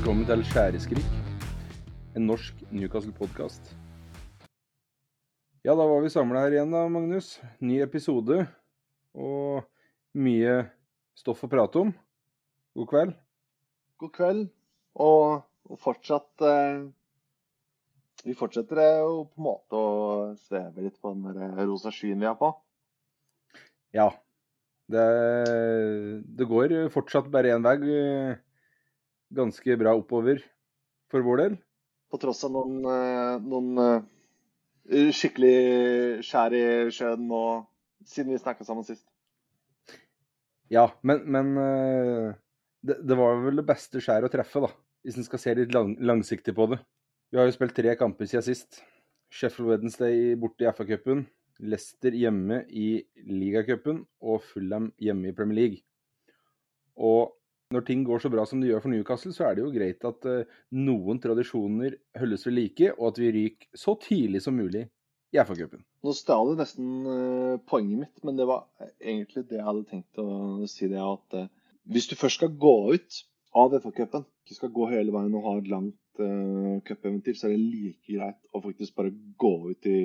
Velkommen til Skjæreskrik, en norsk Newcastle-podkast. Ja, da var vi samla her igjen da, Magnus. Ny episode og mye stoff å prate om. God kveld. God kveld. Og, og fortsatt eh, Vi fortsetter eh, jo på en måte å sveve litt på den der rosa skyen vi er på. Ja. Det, det går fortsatt bare én vei ganske bra oppover for vår del. På tross av noen, eh, noen eh, skikkelig skjær i sjøen nå siden vi snakka sammen sist. Ja, men, men eh, det, det, var vel det beste skjæret å treffe, da. Hvis en skal se litt lang, langsiktig på det. Vi har jo spilt tre kamper siden sist. Sheffield Wednesday borte i FA-cupen. Leicester hjemme i ligacupen og Fulham hjemme i Premier League. Og når ting går så bra som det gjør for Newcastle, så er det jo greit at uh, noen tradisjoner holdes ved like, og at vi ryker så tidlig som mulig i FA-cupen. Nå stjal du nesten uh, poenget mitt, men det var egentlig det jeg hadde tenkt å si. det at Hvis du først skal gå ut av FA-cupen, ikke skal gå hele veien og ha et langt uh, cupeventyr, så er det like greit å faktisk bare gå ut i,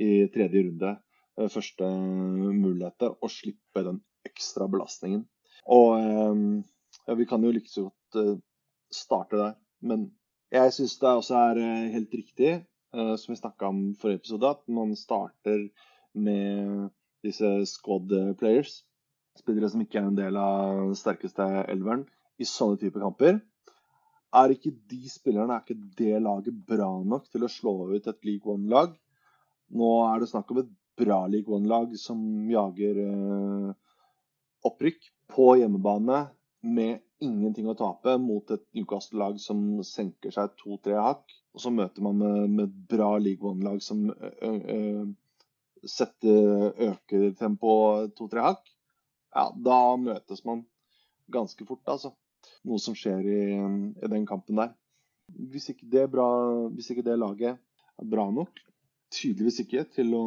i tredje runde, første muligheter, og slippe den ekstra belastningen og ehm, ja, vi kan jo like så godt eh, starte der. Men jeg syns det også er eh, helt riktig, eh, som vi snakka om i forrige episode, at man starter med disse squad players. Spillere som ikke er en del av den sterkeste elveren i sånne typer kamper. Er ikke de spillerne, er ikke det laget bra nok til å slå ut et League One-lag? Nå er det snakk om et bra League One-lag som jager opprykk på hjemmebane med ingenting å tape mot et Newcastle-lag som senker seg to-tre hakk. Og så møter man med, med bra League One-lag som ø, ø, setter, øker tempoet to-tre hakk. Ja, da møtes man ganske fort, altså. Noe som skjer i, i den kampen der. Hvis ikke, det bra, hvis ikke det laget er bra nok, tydeligvis ikke, til å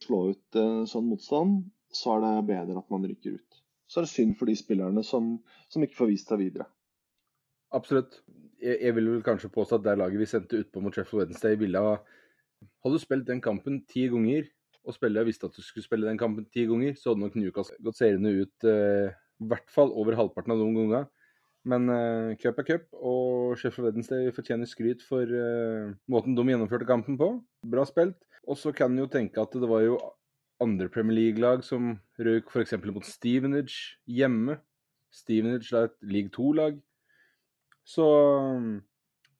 slå ut uh, sånn motstand, så er det bedre at man rykker ut så er det synd for de spillerne som, som ikke får vist seg videre. Absolutt. Jeg, jeg vil vel kanskje påstå at det laget vi sendte utpå mot Sheffield Wednesday, ville ha Hadde du spilt den kampen ti ganger, og spillerne visste at du skulle spille den kampen ti ganger, så hadde nok Newcastle gått seriene ut eh, i hvert fall over halvparten av noen ganger. Men eh, cup er cup, og Sheffield Wednesday fortjener skryt for eh, måten de gjennomførte kampen på. Bra spilt. Og så kan en jo tenke at det var jo andre Premier League-lag som røk f.eks. mot Stevenage hjemme. Stevenage er et league 2-lag. Så um,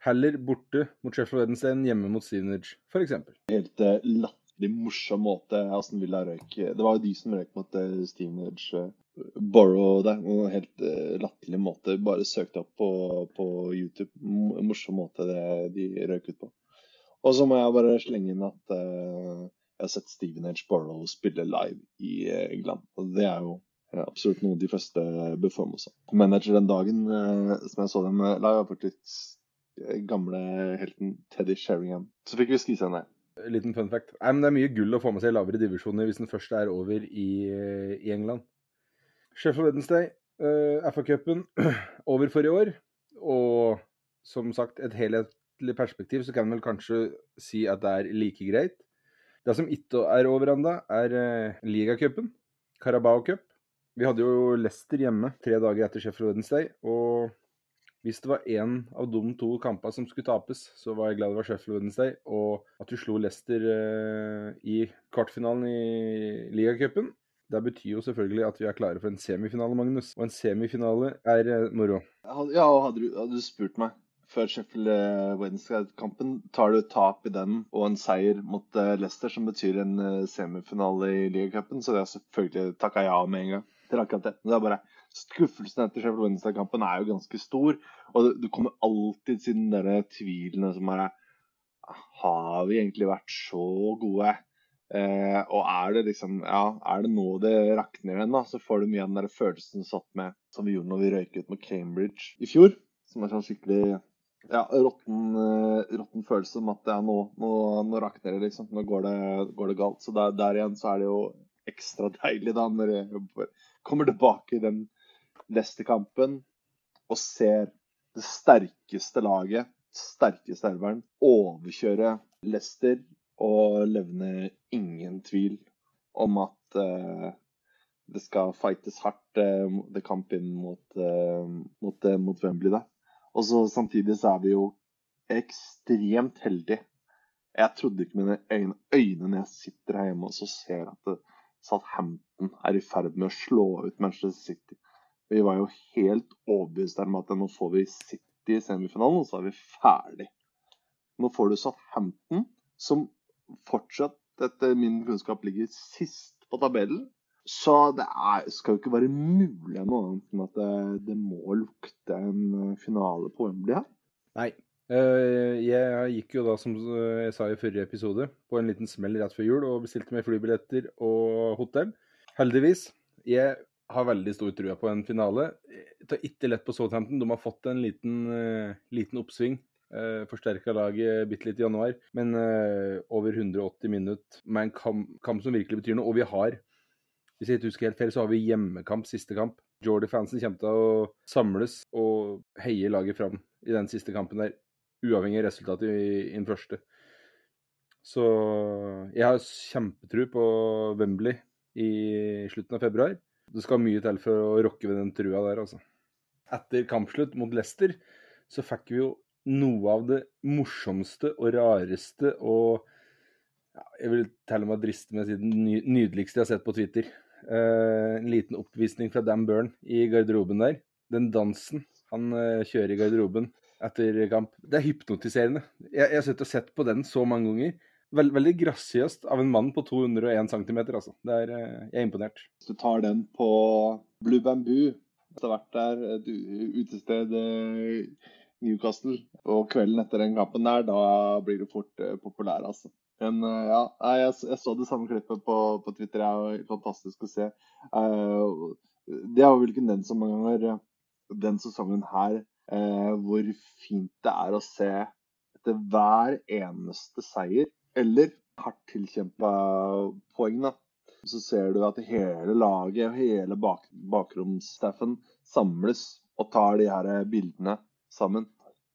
heller borte mot Sheffield Wednesday enn hjemme mot Stevenage, f.eks. Helt uh, latterlig morsom måte Aston Villa røyk. Det var jo de som røyk mot uh, Stevenage. Uh, det, der. en helt uh, latterlig måte. Bare søkte opp på, på YouTube. Morsom måte det, de røyk ut på. Og så må jeg bare slenge inn at uh, jeg har sett Steven H. Borrow spille live i eh, England. og Det er jo eh, absolutt noe de fleste bør få med seg. Manager den dagen eh, som jeg så dem live, var faktisk gamle helten Teddy Sheringham. Så fikk vi skvisa henne. Liten fun fact. Nei, men Det er mye gull å få med seg i lavere divisjoner hvis den første er over i, i England. Sheffield Wednesday, uh, FA-cupen, over for i år. Og som sagt, et helhetlig perspektiv så kan man vel kanskje si at det er like greit. Det som ikke er over ennå, er uh, ligacupen. Carabao Cup. Vi hadde jo Leicester hjemme tre dager etter Sheffield Wednesday. Og hvis det var én av de to kampene som skulle tapes, så var jeg glad det var Sheffield Wednesday. Og at vi slo Leicester uh, i kvartfinalen i ligacupen, det betyr jo selvfølgelig at vi er klare for en semifinale, Magnus. Og en semifinale er uh, moro. Ja, og hadde du, hadde du spurt meg før Sheffield Wednesday-kampen. Tar du et tap i den og en seier mot eh, Leicester, som betyr en eh, semifinale i ligacupen, så det er selvfølgelig takka ja med en gang til akkurat det. Det er bare Skuffelsen etter Sheffield Wednesday-kampen er jo ganske stor. Og du kommer alltid til den der tvilene som er Har vi egentlig vært så gode? Eh, og er det liksom Ja, er det nå det rakner igjen, da, så får du mye av den der følelsen satt med som vi gjorde når vi røyket ut med Cambridge i fjor. Som er sånn skikkelig ja, råtten, eh, råtten følelse om at ja, nå, nå, nå rakner det, liksom. Nå går det, går det galt. Så der, der, igjen så er det jo ekstra deilig da når jeg kommer tilbake i den neste kampen og ser det sterkeste laget, sterkeste elveren, overkjøre Leicester og levne ingen tvil om at uh, det skal fightes hardt uh, det kamp inn mot, uh, mot, mot Wembley der. Og så Samtidig så er vi jo ekstremt heldige. Jeg trodde ikke mine øyne, øyne når jeg sitter her hjemme og så ser at Southampton er i ferd med å slå ut Manchester City. Vi var jo helt overbevist om at nå får vi City i semifinalen, og så er vi ferdig. Nå får du Southampton, som fortsatt, etter min kunnskap, ligger sist på tabellen. Så det er, skal jo ikke være mulig noe annet enn at det, det må lukte en eh, finale på Wembley her. Nei. Eh, jeg gikk jo da, som jeg sa i forrige episode, på en liten smell rett før jul og bestilte meg flybilletter og hotell. Heldigvis. Jeg har veldig stor trua på en finale. Jeg tar ikke lett på Southampton. De har fått en liten, liten oppsving. Uh, Forsterka laget bitte litt i januar, men over 180 minutter med en kamp, kamp, som virkelig betyr noe. Og vi har, hvis jeg ikke husker helt feil, så har vi hjemmekamp siste kamp. Jordy-fansen kommer til å samles og heie laget fram i den siste kampen der, uavhengig av resultatet i, den første. Så jeg har kjempetro på Wembley i slutten av februar. Det skal mye til for å rokke ved den trua der, altså. Etter kampslutt mot Leicester så fikk vi jo noe av det morsomste og rareste og ja, jeg vil til og med driste meg å si det nydeligste jeg har sett på Twitter. Eh, en liten oppvisning fra Dan Burn i garderoben der. Den dansen han eh, kjører i garderoben etter kamp. Det er hypnotiserende. Jeg, jeg har sett på den så mange ganger. Veld, veldig grasiøst av en mann på 201 cm, altså. Er, eh, jeg er imponert. Hvis du tar den på Blue Bamboo, etter har vært der, et utested Newcastle, og kvelden etter den kampen der, da blir du fort populær, altså. Men uh, ja, jeg, jeg, så det samme klippet på, på Twitter. Det er fantastisk å se. Uh, det har vel ikke nevnt så mange ganger den sesongen her hvor fint det er å se etter hver eneste seier eller hardt tilkjempa poeng, da. Så ser du at hele laget og hele bak bakromsstaffen samles og tar de her bildene sammen.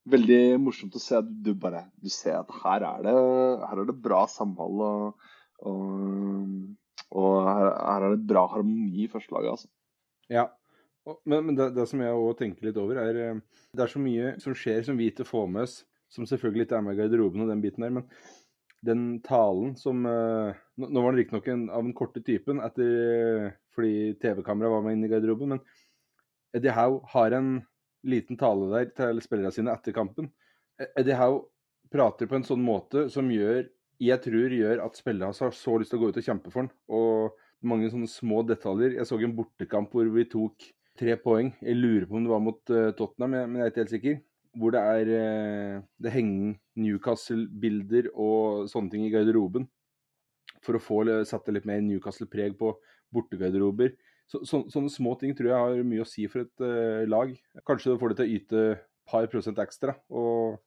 Veldig morsomt å se at du bare du ser at her er det, her er det bra samhold. og, og, og her, her, er det bra harmoni i førstelaget, altså. Ja, men, men det, det, som jeg òg tenker litt over, er eh, det er så mye som skjer som vi ikke får med oss, som selvfølgelig ikke er med i garderoben og den biten der. Men den talen som uh, Nå var den riktignok av den korte typen etter, fordi TV-kameraet var med inn i garderoben, men Eddie Howe har en liten tale der til spillerne sine etter kampen. Eddie Howe prater på en sånn måte som gjør jeg tror gjør at spillerne har så lyst til å gå ut og kjempe for den. Og mange sånne små detaljer. Jeg så en bortekamp hvor vi tok tre poeng. Jeg lurer på om det var mot uh, Tottenham, men jeg er ikke helt sikker hvor det er eh, Det henger Newcastle-bilder og sånne ting i garderoben. For å få satt litt mer Newcastle-preg på bortegarderober. Så, så, sånne små ting tror jeg har mye å si for et uh, lag. Kanskje får det til å yte par prosent ekstra. Og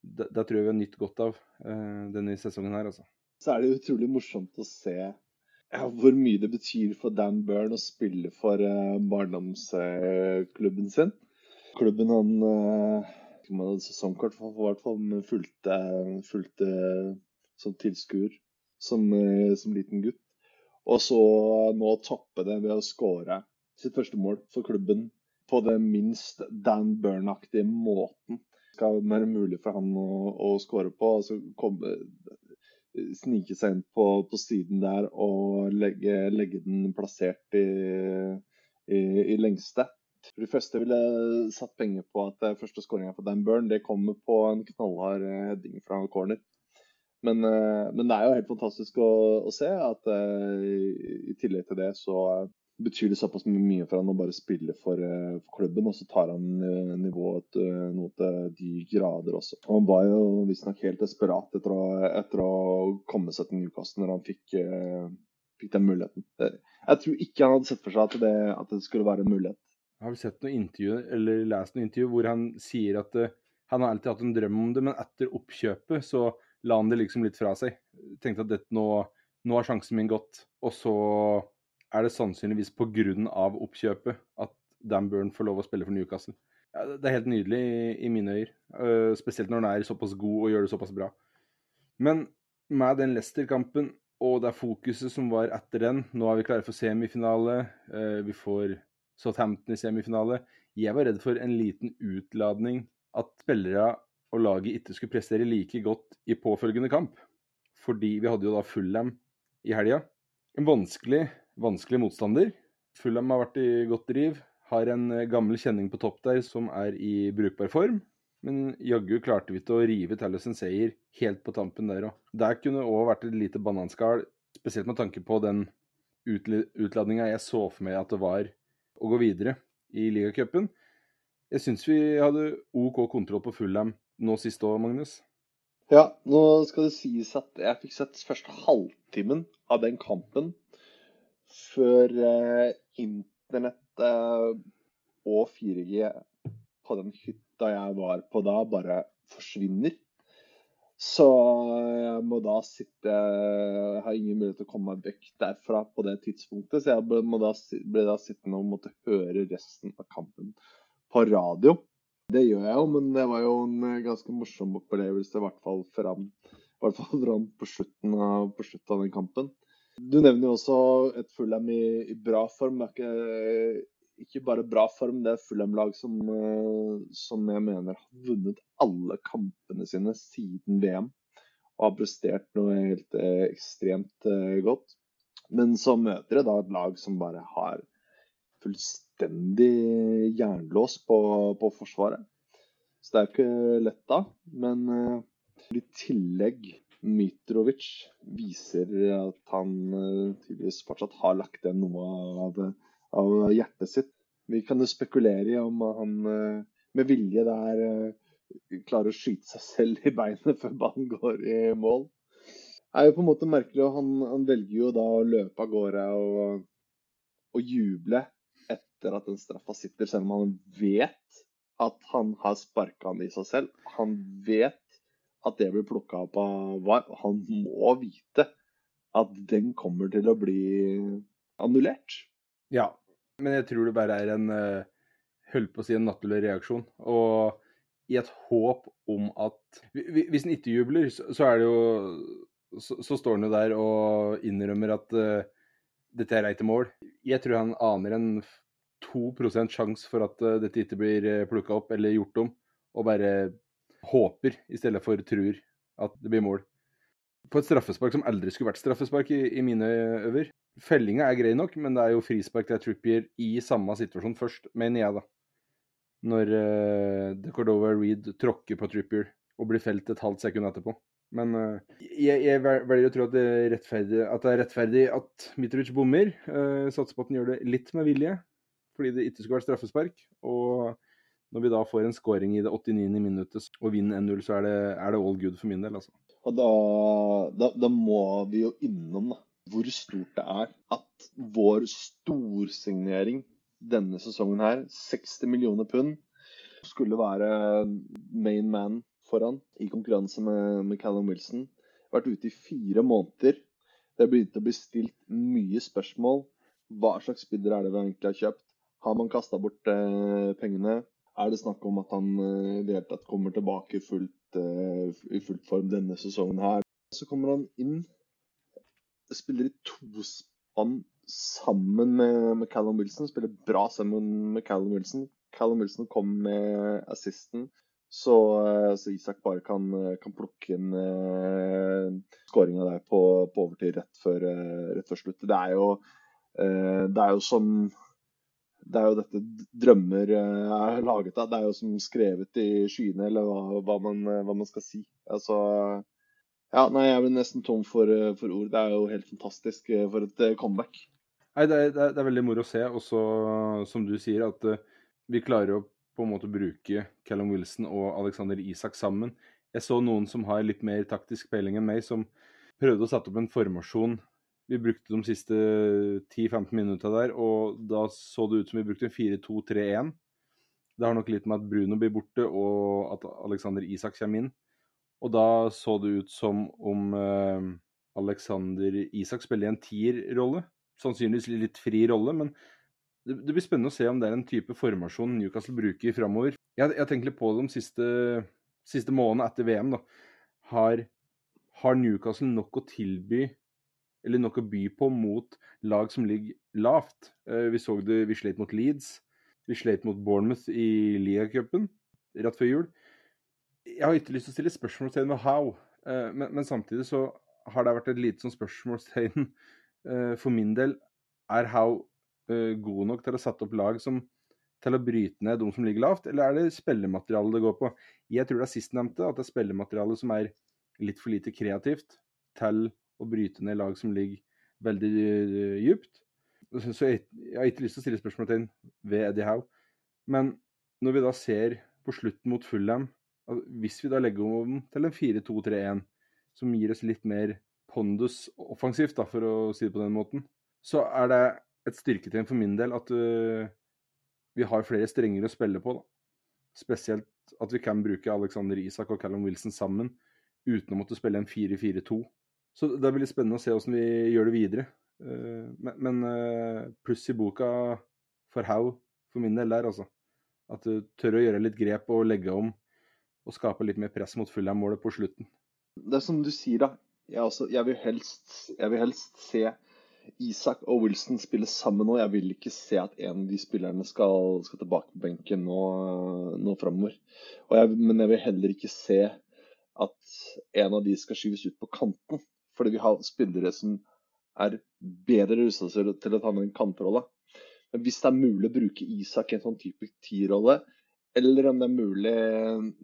det, tror jeg vi har nytt godt av uh, denne sesongen her, altså. Så er det utrolig morsomt å se ja, hvor mye det betyr for Dan Burn å spille for uh, barndomsklubben sin klubben han uh, hadde sesongkort for, i hvert fall, men fulgte, fulgte som tilskuer som, uh, som, liten gutt. Og så nå toppe det ved å skåre sitt første mål for klubben på den minst Dan Burn-aktige måten. Det skal være mulig for han å, å skåre på. altså komme, Snike seg inn på, på siden der og legge, legge den plassert i, i, i lengste. For det første ville jeg satt penger på at første skåringa for Dan Burn det kommer på en knallhard heading fra corner. Men, eh, men, det er jo helt fantastisk å, å se at uh, i tillegg til det så betyr det såpass mye for han å bare spille for, uh, for klubben. Og så tar han nivået noe til de grader også. Og han var jo visstnok helt desperat etter å, etter å, komme seg til Newcastle når han fikk, fikk den muligheten. Jeg tror ikke han hadde sett for seg at det, at det skulle være en mulighet har vel sett noe intervju, eller lest noe intervju hvor han sier at han har alltid hatt en drøm om det, men etter oppkjøpet så la han det liksom litt fra seg. Tenkte at nå, nå har sjansen min gått. Og så er det sannsynligvis pga. oppkjøpet at Dan Burn får lov å spille for Newcastle. ja, det er helt nydelig i, i mine øyer. Uh, spesielt når han er såpass god og gjør det såpass bra. Men med den Leicester-kampen og det fokuset som var etter den Nå er vi klare for semifinale. Uh, vi får Southampton i semifinale. Jeg var redd for en liten utladning. At spillere og laget ikke skulle prestere like godt i påfølgende kamp. Fordi vi hadde jo da Fullham i helga. En vanskelig, vanskelig motstander. Fullham har vært i godt driv. Har en eh, gammel kjenning på topp der som er i brukbar form. Men jaggu klarte vi til å rive til en seier helt på tampen der òg. Der kunne òg vært et lite bananskall, spesielt med tanke på den utladninga jeg så for meg at det var å gå videre i ligacupen. Jeg syns vi hadde OK kontroll på Fulham nå sist òg, Magnus. Ja, nå skal det sies at jeg fikk sett første halvtimen av den kampen før eh, internett eh, og 4G på den hytta jeg var på da, bare forsvinner. Så jeg må da sitte Jeg har ingen mulighet til å komme meg vekk derfra på det tidspunktet. Så jeg ble, da, ble da sittende og måtte høre resten av kampen på radio. Det gjør jeg jo, men det var jo en eh, ganske morsom opplevelse, i hvert fall fram, i hvert fall fram på, slutten av, på, slutten av, den kampen. Du nevner jo også et Fulham i, i bra form. Det er ikke, ikke, bare bra form, det er Fulham-lag som, eh, som, jeg mener har vunnet alle kampene sine siden VM. Og har prestert noe helt eh, ekstremt eh, godt. Men så møter jeg da et lag som bare har fullstendig jernlås på, på, Forsvaret. Så det er jo ikke lett da. Men uh, i tillegg Mitrovic viser at han uh, tydeligvis fortsatt har lagt igjen noe av, av, hjertet sitt. Vi kan jo spekulere i om han uh, med vilje der klarer å skyte seg selv i beinet før ballen går i mål. Det er jo på en måte merkelig, han, han velger jo da å løpe av gårde og, og juble etter at den straffa sitter, selv om han vet at han har sparka han i seg selv. Han vet at det blir plukka opp av VAR, han må vite at den kommer til å bli annullert. Ja, men jeg tror det bare er en uh, holdt på å si en naturlig reaksjon. Og i et håp om at Hvis han ikke jubler, så er det jo så, så står han jo der og innrømmer at uh, dette er ikke mål. Jeg tror han aner en 2 sjanse for at uh, dette ikke blir eh, plukka opp eller gjort om, og bare håper i stedet for tror at det blir mål. På et straffespark som aldri skulle vært straffespark i, i mine øver. Fellinga er grei nok, men det er jo frispark til Trippier i samme situasjon først, mener jeg, da. Når uh, De Cordova Reed tråkker på Trippier og blir felt et halvt sekund etterpå. Men jeg, jeg, velger å tro at det, at det, er rettferdig at Mitrovic bommer. Uh, satser på at han gjør det litt med vilje fordi det ikke skulle vært straffespark. Og når vi da får en scoring i det 89. minuttet og vinner 1-0, så er det, er det, all good for min del, altså. Og da, da, da må vi jo innom da, hvor stort det er at vår storsignering denne sesongen her, 60 millioner pund, skulle være main man foran i konkurranse med, med Callum Wilson. Vært ute i fire måneder. Det har begynt å bli stilt mye spørsmål. Hva slags spiller er det vi egentlig har kjøpt? Har man kasta bort eh, pengene? Er det snakk om at han eh, i det hele tatt kommer tilbake fullt, eh, i fullt form denne sesongen her? Så kommer han inn, spiller i tospann sammen med, med Callum Wilson. Spiller bra sammen med Callum Wilson. Callum Wilson kom med assisten, så, eh, så Isak bare kan, kan plukke inn eh, skåringa der på, på, overtid rett før, eh, rett før slutt. Det er jo, eh, det er jo sånn det er jo dette drømmer eh, er laget av. Det er jo som skrevet i skyene, eller hva, hva, man, eh, hva man, skal si. Altså Ja, nei, jeg blir nesten tom for, eh, for, ord. Det er jo helt fantastisk for et comeback. Nei, det er, det er veldig moro å se. også som du sier, at vi klarer å på en måte bruke Callum Wilson og Alexander Isak sammen. Jeg så noen som har litt mer taktisk peiling enn meg, som prøvde å sette opp en formasjon vi brukte de siste 10-15 minutta der, og da så det ut som vi brukte 4-2-3-1. Det har nok litt med at Bruno blir borte og at Alexander Isak kommer inn. Og da så det ut som om eh, Alexander Isak spiller en tierrolle. Sannsynligvis litt fri rolle, men det, det, blir spennende å se om det er en type formasjon Newcastle bruker framover. Jeg, jeg tenkt litt på det de siste, siste månedene etter VM. da. Har, har, Newcastle nok å tilby, eller nok å by på, mot lag som ligger lavt? Eh, vi så det, vi slet mot Leeds. Vi slet mot Bournemouth i ligacupen rett før jul. Jeg har ikke lyst til å stille spørsmålstegn ved how, eh, men, men, samtidig så har det vært et lite sånn spørsmålstegn eh, for min del. Er how god nok til å sette opp lag som, til å bryte ned de som ligger lavt, eller er det spillematerialet det går på? Jeg tror det er sistnevnte, at det er spillematerialet som er litt for lite kreativt til å bryte ned lag som ligger veldig dypt. djupt. Så jeg, jeg, har ikke lyst til å stille spørsmål til ved Eddie Howe. Men når vi da ser på slutten mot Fulham, hvis vi da legger om til en 4-2-3-1, som gir oss litt mer pondus offensivt, da, for å si det på den måten, så er det et styrketegn for min del at uh, vi har flere strenger å spille på. Da. Spesielt at vi kan bruke Alexander Isak og Callum Wilson sammen uten å måtte spille en 4-4-2. Så det blir litt spennende å se hvordan vi gjør det videre. Uh, men, uh, pluss i boka for How for min del der, altså. At du tør å gjøre litt grep og legge om og skape litt mer press mot Fulham-målet på slutten. Det er som du sier, da. Jeg, også, jeg, vil helst, jeg vil helst se Isak og Wilson spille sammen nå. Jeg vil ikke se at en av de spillerne skal, skal tilbake på benken nå, nå framover. Men jeg vil heller ikke se at en av de skal skyves ut på kanten. Fordi vi har spillere som er bedre rusta til å ta med en kantrolle. Men hvis det er mulig å bruke Isak i en sånn type tierrolle, eller om det er mulig,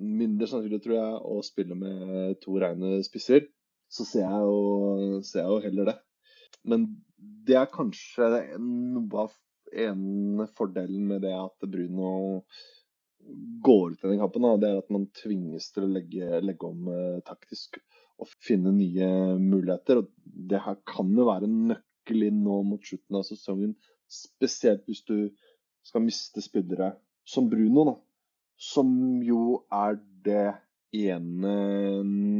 mindre sannsynlig tror jeg, å spille med to reine spisser, så ser jeg jo, ser jeg jo heller det. Men det er kanskje noe av en fordelen med det at Bruno går ut i den kampen. Da. Det er at man tvinges til å legge, legge om eh, taktisk og finne nye muligheter. Og det her kan jo være nøkkel inn nå mot slutten av sesongen. Spesielt hvis du skal miste spillere som Bruno, da. Som jo er det ene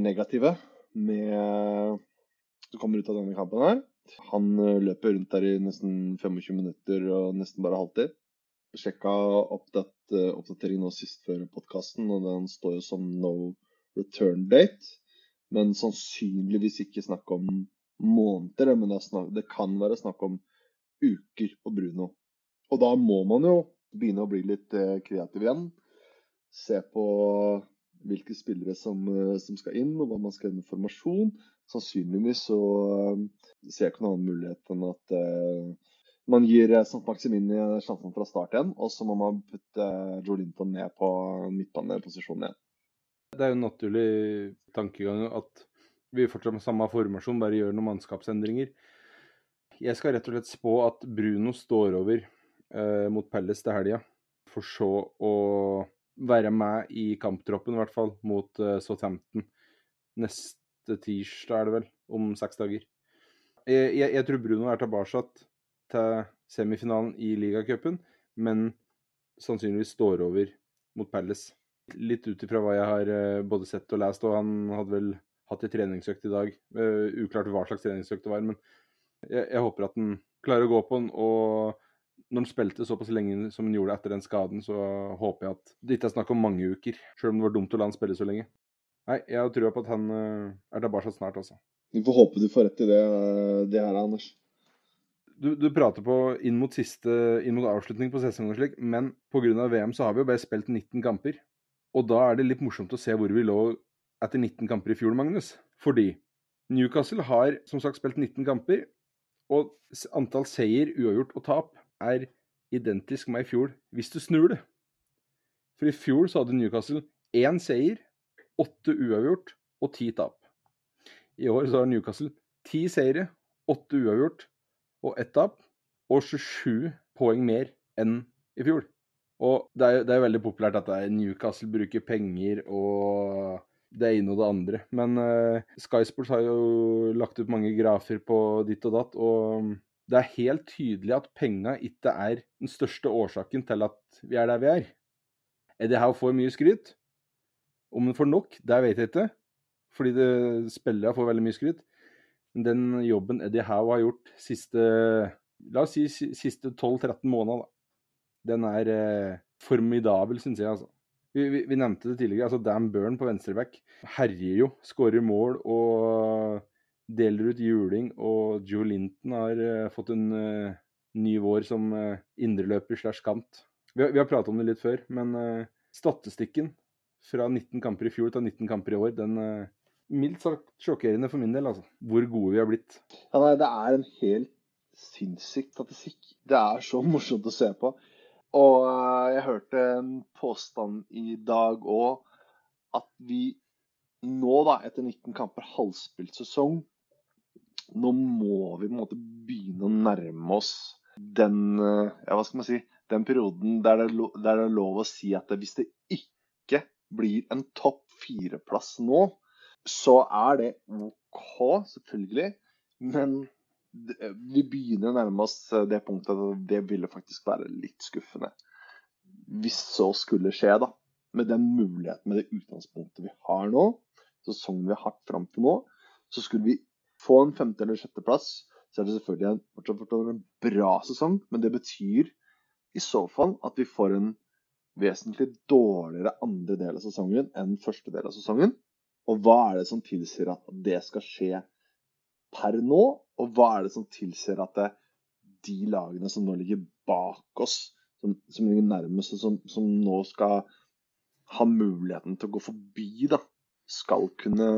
negative med som kommer ut av denne kampen her. Han eh, løper rundt der i nesten 25 minutter og nesten bare halvtid. Sjekka eh, oppdatering nå sist før podkasten, og den står jo som no return date. Men sannsynligvis ikke snakk om måneder, men det, snakk, det kan være snakk om uker på Bruno. Og da må man jo begynne å bli litt eh, kreativ igjen. Se på hvilke spillere som, som, skal inn, og hva man skal gjøre med formasjon sannsynligvis så eh, ser jeg ikke noen annen mulighet enn at uh, man gir eh, St. Maximin sjansen fra start igjen, og så må man putte Joe Linton ned på midtbaneposisjonen igjen. Det er jo en naturlig tankegang at vi fortsatt med samme formasjon, bare gjør noen mannskapsendringer. Jeg skal rett og slett spå at Bruno står over eh, mot Pelles til helga, for så å være med i kamptroppen, i hvert fall, mot eh, Southampton neste tirsdag, er det vel, om seks dager. Jeg, jeg, jeg tror Bruno er tilbake til semifinalen i ligacupen, men sannsynligvis står over mot Palace. Litt ut ifra hva jeg har eh, både sett og lest, og han hadde vel hatt en treningsøkt i dag. Uh, uklart hva slags treningsøkt det var, men jeg, jeg, håper at han klarer å gå på den. Og når han spilte såpass lenge som han gjorde etter den skaden, så håper jeg at det ikke er snakk om mange uker. Selv om det var dumt å la han spille så lenge. Nei, jeg har trua på at han uh, er tilbake snart, altså. Vi får håpe du får rett i det, eh, det her, Anders. Du, du, prater på inn mot siste, inn mot avslutning på sesongen og slik, men pga. VM så har vi jo bare spilt 19 kamper. Og da er det litt morsomt å se hvor vi lå etter 19 kamper i fjor, Magnus. Fordi Newcastle har som sagt spilt 19 kamper, og antall seier, uavgjort og tap er identisk med i fjor, hvis du snur det. For i fjor så hadde Newcastle én seier åtte uavgjort og ti tap. I år så har Newcastle ti seire, åtte uavgjort og ett tap, og 27 poeng mer enn i fjor. Og det er, det er veldig populært at Newcastle bruker penger og det ene og det andre. Men uh, Sky har jo lagt ut mange grafer på ditt og datt, og det er helt tydelig at penga ikke er den største årsaken til at vi er der vi er. Eddie Howe får mye skryt, om den får nok, det vet jeg ikke. Fordi det, spillere får veldig mye skryt. Men den jobben Eddie Howe har gjort siste La oss si siste 12-13 måneder, den er eh, formidabel, syns jeg. altså. Vi, vi, vi, nevnte det tidligere. altså Dan Burn på venstreback herjer jo. Skårer mål og deler ut juling. Og Joe Linton har eh, fått en eh, ny vår som uh, indreløper slash kant. Vi har, vi har pratet om det litt før, men statistikken fra 19 kamper i fjor til 19 kamper i år, den mildt sagt sjokkerende for min del, altså. Hvor gode vi har blitt. Ja, nei, det er en helt sinnssyk statistikk. Det er så morsomt å se på. Og eh, jeg hørte en påstand i dag òg at vi nå, da, etter 19 kamper, halvspilt sesong, nå må vi på en måte begynne å nærme oss den eh, ja, hva skal man si, den perioden der det, der det er lov å si at hvis det ikke blir en topp fire-plass nå, så er det OK, selvfølgelig. Men vi begynner å nærme oss eh, det punktet at det ville faktisk være litt skuffende. Hvis så skulle skje, da. Med den muligheten, med det utgangspunktet vi har nå, sesongen vi har hatt fram til nå, så skulle vi få en femte- eller sjetteplass. Så er det selvfølgelig en, fortsatt en bra sesong, men det betyr i så fall at vi får en vesentlig dårligere andre del av sesongen enn første del av sesongen. Og hva er det som tilsier at det skal skje per nå? Og hva er det som tilsier at det, de lagene som nå ligger bak oss, som, som ligger nærmest, og som, som, nå skal ha muligheten til å gå forbi, da, skal kunne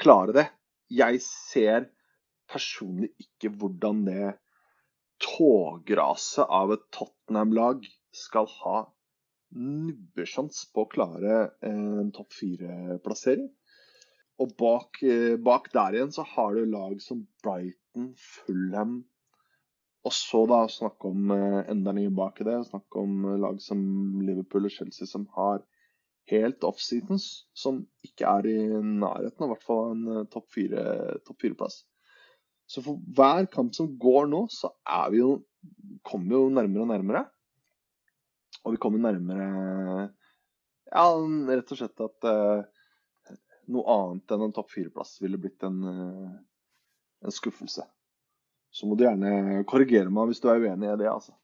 klare det? Jeg ser personlig ikke hvordan det tågraset av et Tottenham-lag skal ha nubbesjans på å klare en topp fire-plassering. Og bak, eh, bak, der igjen så har du lag som Brighton, Fulham Og så da snakke om eh, enda nye bak i det. Snakke om eh, lag som Liverpool og Chelsea som har helt off-seasons. Som ikke er i nærheten av hvert fall en topp fire-plass. så for hver kamp som går nå, så er vi jo, kommer vi jo nærmere og nærmere. Og vi kommer nærmere Ja, rett og slett at noe annet enn en topp fire-plass ville blitt en, uh, en, skuffelse. Så må du gjerne korrigere meg hvis du er uenig i det, altså.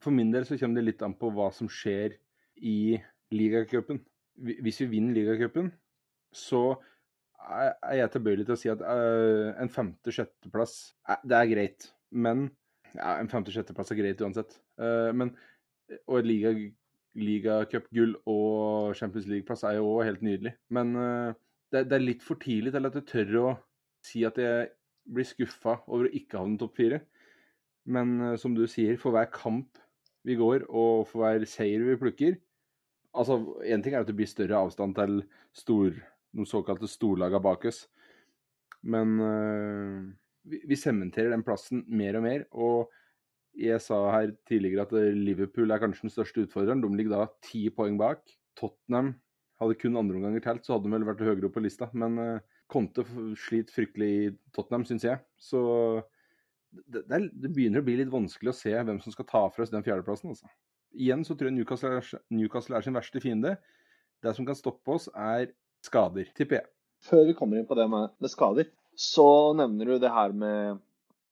For min del så kommer det litt an på hva som skjer i ligacupen. Hvis vi vinner ligacupen, så er jeg tilbøyelig til å si at uh, en femte-sjetteplass Det er greit, men ja, En femte-sjetteplass er greit uansett. Uh, men og et ligacupgull og Champions League-plass er jo òg helt nydelig. Men uh, det, er litt for tidlig til at jeg tør å si at jeg blir skuffa over å ikke havne topp fire. Men uh, som du sier, for hver kamp vi går, og for hver seier vi plukker Altså, én ting er at det blir større avstand til stor, noen såkalte storlaga bak oss, men vi, vi sementerer den plassen mer og mer. og jeg sa her tidligere at Liverpool er kanskje den største utfordreren. De ligger da ti poeng bak. Tottenham hadde kun andreomganger telt, så hadde de vel vært høyere opp på lista. Men uh, Conte sliter fryktelig i Tottenham, syns jeg. Så det, det, begynner å bli litt vanskelig å se hvem som skal ta fra oss den fjerdeplassen. Altså. Igjen så tror jeg Newcastle er, Newcastle er sin verste fiende. Det som kan stoppe oss, er skader, tipper jeg. Før vi kommer inn på det med, med skader, så nevner du det her med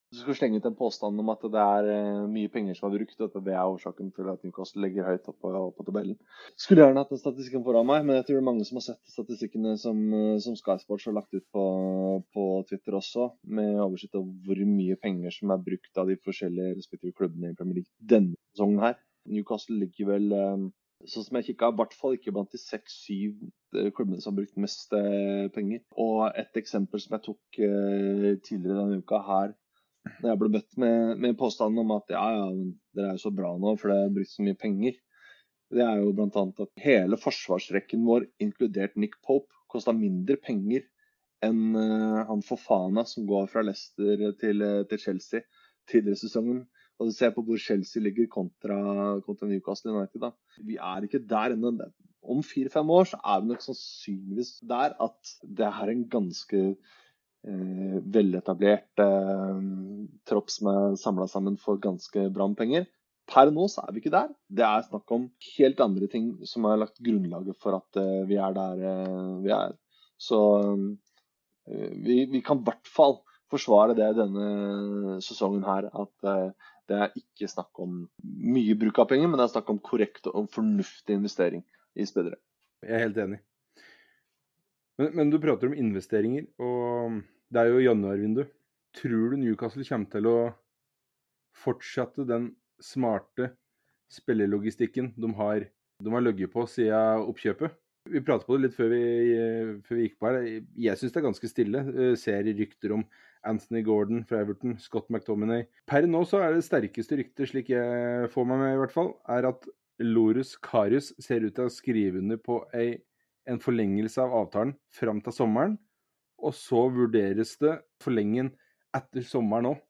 du skal slenge ut en påstand om at det er eh, mye penger som er brukt, og at det er årsaken til at Newcastle ligger høyt oppe på, på tabellen. Skulle gjerne hatt den statistikken foran meg, men jeg tror det er mange som har sett statistikkene som, eh, som Sky Sports har lagt ut på, på, Twitter også, med oversikt over hvor mye penger som er brukt av de forskjellige respektive klubbene i Premier League denne sesongen her. Newcastle ligger vel eh, sånn som jeg kikka, i hvert fall ikke blant de seks-syv klubbene som har brukt mest penger. Og et eksempel som jeg tok tidligere denne uka her, når jeg ble møtt med, med påstanden om at ja, ja, dere er jo så bra nå, for det er brukt så mye penger. Det er jo bl.a. at hele forsvarsrekken vår, inkludert Nick Pope, kosta mindre penger enn uh, han Fofana som går fra Leicester til, uh, til Chelsea tidligere i sesongen. Og du ser på hvor Chelsea ligger kontra, kontra Newcastle United. da. Vi er ikke der ennå. Om fire-fem år så er vi nok sannsynligvis der at det er en ganske eh, veletablert eh, tropp som er samla sammen for ganske bra med penger. Per nå så er vi ikke der. Det er snakk om helt andre ting som har lagt grunnlaget for at eh, vi er der eh, vi er. Så eh, vi, vi, kan i hvert fall forsvare det denne sesongen her. At eh, Det er ikke snakk om mye bruk av penger, men det er snakk om korrekt og fornuftig investering i spillere. Jeg er helt enig. Men, men, du prater om investeringer, og det er jo januarvindu. Tror du Newcastle kommer til å fortsette den smarte spillerlogistikken de har, de har ligget på siden oppkjøpet? Vi pratet på det litt før vi, før vi gikk på her. Jeg syns det er ganske stille. Jeg ser rykter om Anthony Gordon fra Everton, Scott McTominay. Per nå så er det sterkeste ryktet, slik jeg får meg med i hvert fall, er at Lorus Karius ser ut til å skrive under på ei, en forlengelse av avtalen fram til sommeren. Og så vurderes det forlengen etter sommeren òg.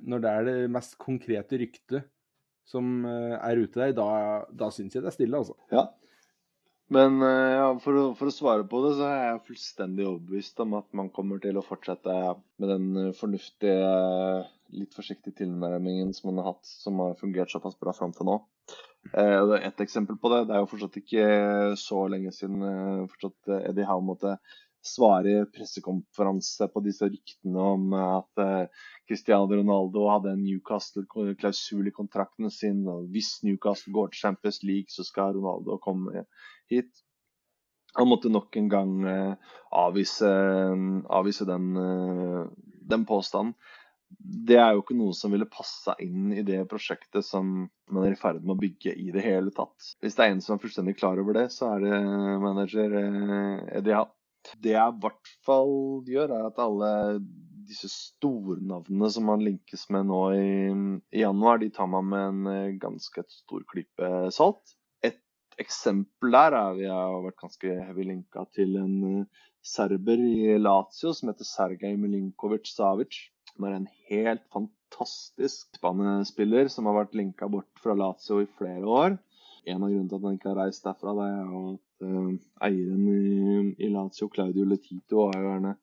Når det er det mest konkrete ryktet som eh, er ute der, da, da syns jeg det er stille, altså. Ja, men eh, ja, for, å, for, å, svare på det, så er jeg fullstendig overbevist om at man kommer til å fortsette med den eh, fornuftige, litt forsiktige tilnærmingen som man har hatt, som har fungert såpass bra fram til nå. Eh, et eksempel på det, det er jo fortsatt ikke så lenge siden eh, fortsatt Eddie Howe måtte svare i pressekonferanse på disse ryktene om at eh, Cristiano Ronaldo hadde en Newcastle-klausul i kontrakten sin. og Hvis Newcastle går til Champions League, så skal Ronaldo komme hit. Han måtte nok en gang avvise, avvise den, den påstanden det er jo ikke noe som ville passa inn i det prosjektet som man er i ferd med å bygge i det hele tatt. Hvis det er en som er fullstendig klar over det, så er det manager eh, Eddie Howe. Det jeg i hvert fall gjør, er at alle disse stornavnene som man linkes med nå i, i, januar, de tar man med en eh, ganske stor klype salt. Et eksempel der er vi har vært ganske heavy linka til en eh, serber i Lazio som heter Sergej Milinkovic Savic som er en helt fantastisk spanespiller som har vært linka bort fra Lazio i flere år. En av grunnene til at han ikke har reist derfra, det er jo at uh, eieren i, i, Lazio, Claudio Letito, har jo gjerne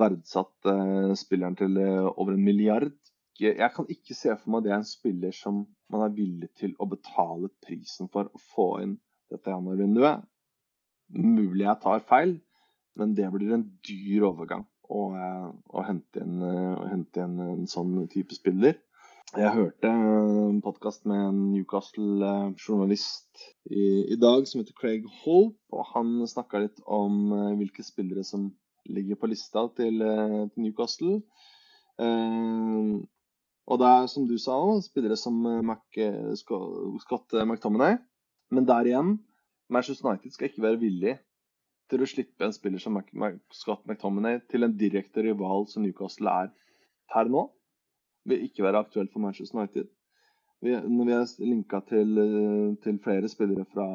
verdsatt uh, spilleren til uh, over en milliard. Jeg kan ikke se for meg at det er en spiller som man er villig til å betale prisen for å få inn dette januarvinduet. Mulig jeg tar feil, men det blir en dyr overgang å, å hente inn, hente inn en sånn type spiller. Jeg hørte en podkast med en Newcastle-journalist i, i, dag som heter Craig Hope. og Han snakka litt om eh, hvilke spillere som ligger på lista til, eh, til Newcastle. Eh, og det er, som du sa òg, spillere som Mac, Scott McTominay. Men der igjen, Manchester United skal ikke være villig til å slippe en spiller som Scott McTominay til en direkte rival som Newcastle er per nå, vil ikke være aktuelt for Manchester United. Vi, når vi er linka til, til, flere spillere fra,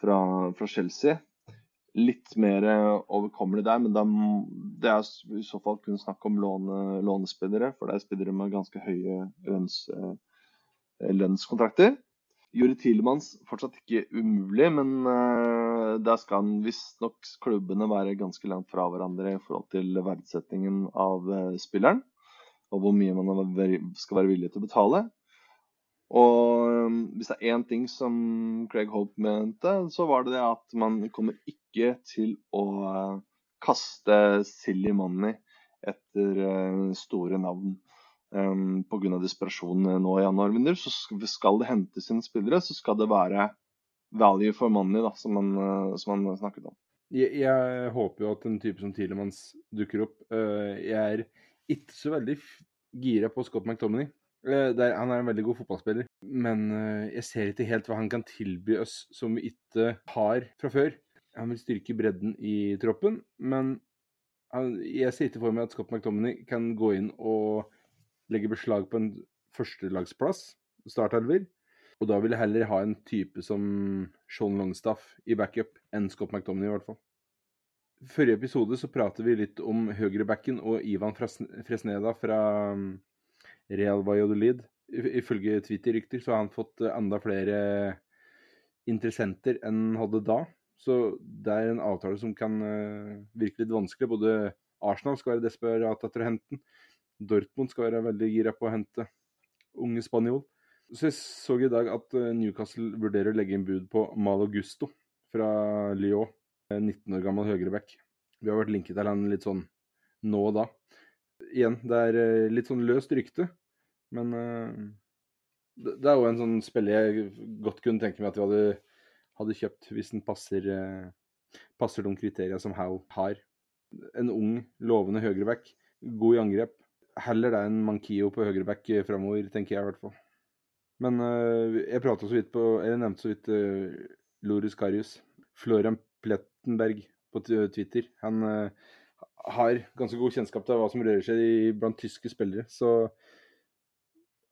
fra, fra, Chelsea, litt mer overkommelig der, men det er i så fall kun snakk om låne, lånespillere, for det er spillere med ganske høye lønns, lønnskontrakter. Juri Tilemanns fortsatt ikke umulig, men uh, der skal visstnok klubbene være ganske langt fra hverandre i forhold til verdsettingen av uh, spilleren. Og hvor mye man skal være villig til å betale. Og um, hvis det er én ting som Craig Hope mente, så var det det at man kommer ikke til å kaste silly money etter store navn um, pga. desperasjon nå i januarvinduer, så skal det hentes inn spillere, så skal det være value for money, da, som man, uh, som man snakket om. Jeg, jeg, håper jo at en type som Tilemanns dukker opp. Uh, jeg er ikke så veldig gira på Scott McTominay. Uh, er, han er en veldig god fotballspiller, men jeg ser ikke helt hva han kan tilby oss som vi ikke har fra før. Han vil styrke bredden i troppen, men jeg ser ikke for meg at Scott McTominay kan gå inn og legger beslag på en førstelagsplass, startelver. Og da vil jeg heller ha en type som Sean Longstaff i backup enn Scott McDominay, i hvert fall. Forrige episode så pratet vi litt om høyrebacken og Ivan Fresneda fra um, Real Valladolid. Ifølge Twitter-rykter så har han fått eh, enda flere interessenter enn han hadde da. Så det er en avtale som kan uh, virke litt vanskelig. Både Arsenal skal være desperat etter å hente den, Dortmund skal være veldig gira på å hente unge spanjol. Så jeg så i dag at eh, Newcastle vurderer å legge inn bud på Malo Gusto fra Lyon. 19 år gammel høyreback. Vi har vært linket til han litt sånn nå og da. Igjen, det er eh, litt sånn løst rykte. Men uh, det, er jo en sånn spiller jeg godt kunne tenke meg at vi hadde, hadde kjøpt hvis den passer, passer de kriteriene som Howe har. En ung, lovende høyreback, god i angrep. Heller det enn Mankio på høyreback framover, tenker jeg i hvert fall. Men uh, jeg prata så vidt på Eller nevnte så vidt uh, Loris Karius. Florian Plettenberg på Twitter. Han uh, har ganske god kjennskap til hva som rører seg blant tyske spillere. Så